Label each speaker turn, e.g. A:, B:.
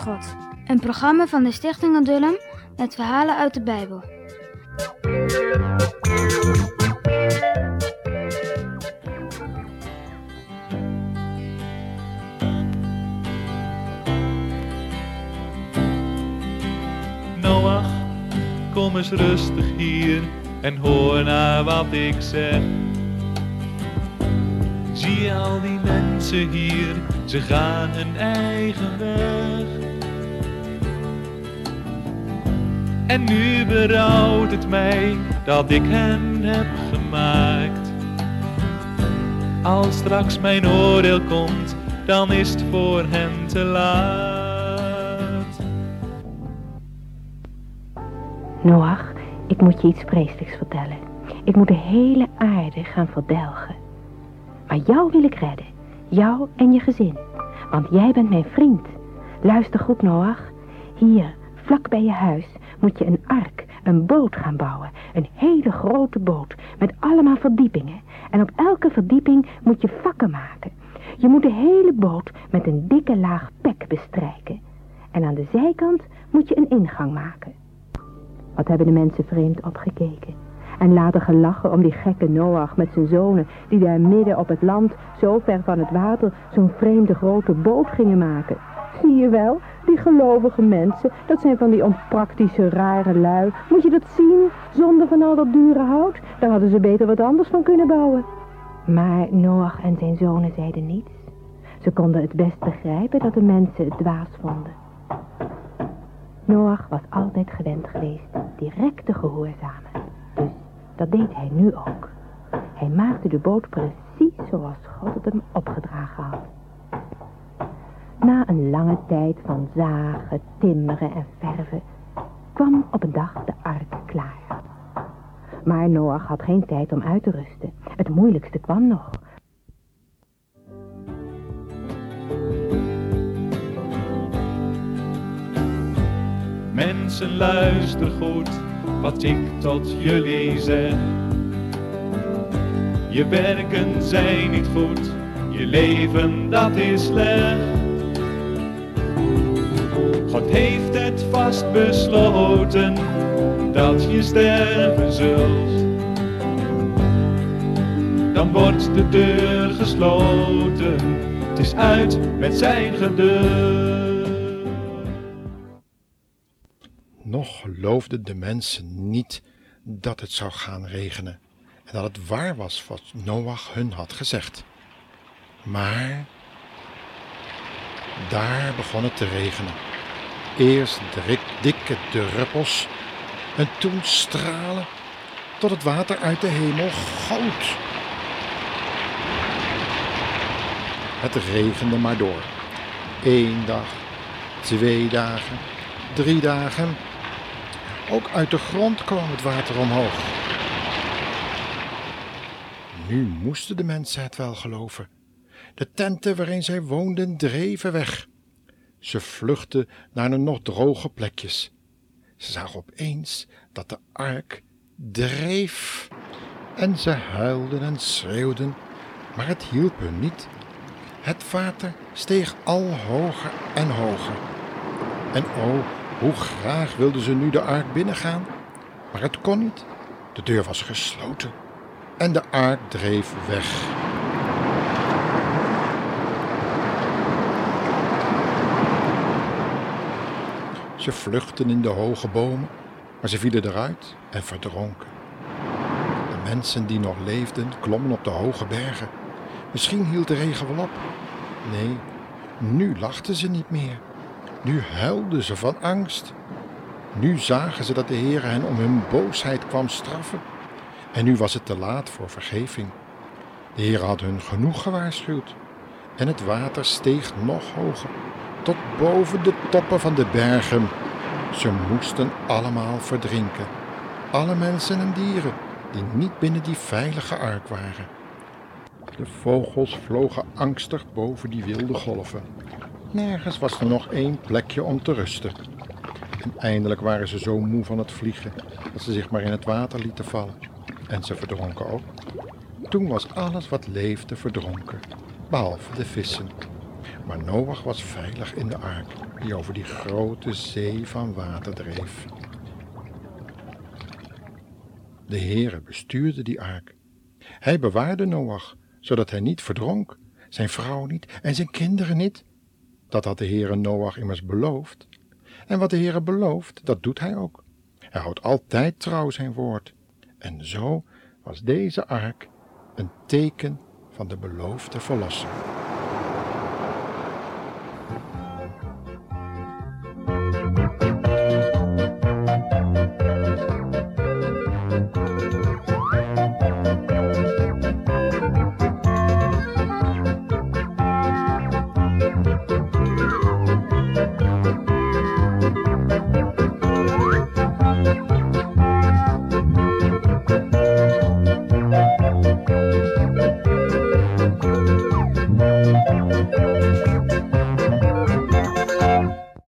A: God. Een programma van de Stichting Adullam met verhalen uit de Bijbel.
B: Noach, kom eens rustig hier en hoor naar wat ik zeg. Zie al die mensen hier, ze gaan hun eigen weg. En nu berouwt het mij dat ik hen heb gemaakt. Als straks mijn oordeel komt, dan is het voor hen te laat.
C: Noach, ik moet je iets vreselijks vertellen. Ik moet de hele aarde gaan verdelgen. Maar jou wil ik redden. Jou en je gezin. Want jij bent mijn vriend. Luister goed, Noach. Hier, vlak bij je huis, moet je een ark, een boot gaan bouwen. Een hele grote boot, met allemaal verdiepingen. En op elke verdieping moet je vakken maken. Je moet de hele boot met een dikke laag pek bestrijken. En aan de zijkant moet je een ingang maken. Wat hebben de mensen vreemd opgekeken. En later gelachen om die gekke Noach met zijn zonen... die daar midden op het land, zo ver van het water... zo'n vreemde grote boot gingen maken. Zie je wel, die gelovige mensen, dat zijn van die onpraktische, rare lui. Moet je dat zien, zonder van al dat dure hout? Daar hadden ze beter wat anders van kunnen bouwen. Maar Noach en zijn zonen zeiden niets. Ze konden het best begrijpen dat de mensen het dwaas vonden. Noach was altijd gewend geweest direct te gehoorzamen. Dat deed hij nu ook. Hij maakte de boot precies zoals God het hem opgedragen had. Na een lange tijd van zagen, timmeren en verven kwam op een dag de ark klaar. Maar Noach had geen tijd om uit te rusten. Het moeilijkste kwam nog.
B: Mensen, luister goed wat ik tot jullie zeg. Je werken zijn niet goed, je leven dat is slecht. God heeft het vast besloten dat je sterven zult. Dan wordt de deur gesloten, het is uit met zijn geduld.
D: Nog geloofden de mensen niet dat het zou gaan regenen en dat het waar was wat Noach hun had gezegd. Maar daar begon het te regenen. Eerst dik, dikke druppels en toen stralen tot het water uit de hemel goot. Het regende maar door. Eén dag, twee dagen, drie dagen. Ook uit de grond kwam het water omhoog. Nu moesten de mensen het wel geloven. De tenten waarin zij woonden dreven weg. Ze vluchtten naar de nog droge plekjes. Ze zagen opeens dat de ark dreef. En ze huilden en schreeuwden, maar het hielp hun niet. Het water steeg al hoger en hoger. En oh, hoe graag wilden ze nu de ark binnengaan, maar het kon niet. De deur was gesloten en de ark dreef weg. Ze vluchtten in de hoge bomen, maar ze vielen eruit en verdronken. De mensen die nog leefden klommen op de hoge bergen. Misschien hield de regen wel op. Nee, nu lachten ze niet meer. Nu huilden ze van angst. Nu zagen ze dat de Heer hen om hun boosheid kwam straffen. En nu was het te laat voor vergeving. De Heer had hun genoeg gewaarschuwd. En het water steeg nog hoger, tot boven de toppen van de bergen. Ze moesten allemaal verdrinken. Alle mensen en dieren die niet binnen die veilige ark waren. De vogels vlogen angstig boven die wilde golven. Nergens was er nog één plekje om te rusten. En eindelijk waren ze zo moe van het vliegen dat ze zich maar in het water lieten vallen. En ze verdronken ook. Toen was alles wat leefde verdronken, behalve de vissen. Maar Noach was veilig in de ark die over die grote zee van water dreef. De Heere bestuurde die ark. Hij bewaarde Noach, zodat hij niet verdronk, zijn vrouw niet en zijn kinderen niet. Dat had de Heere Noach immers beloofd. En wat de Heere belooft, dat doet hij ook. Hij houdt altijd trouw zijn woord. En zo was deze ark een teken van de beloofde verlosser.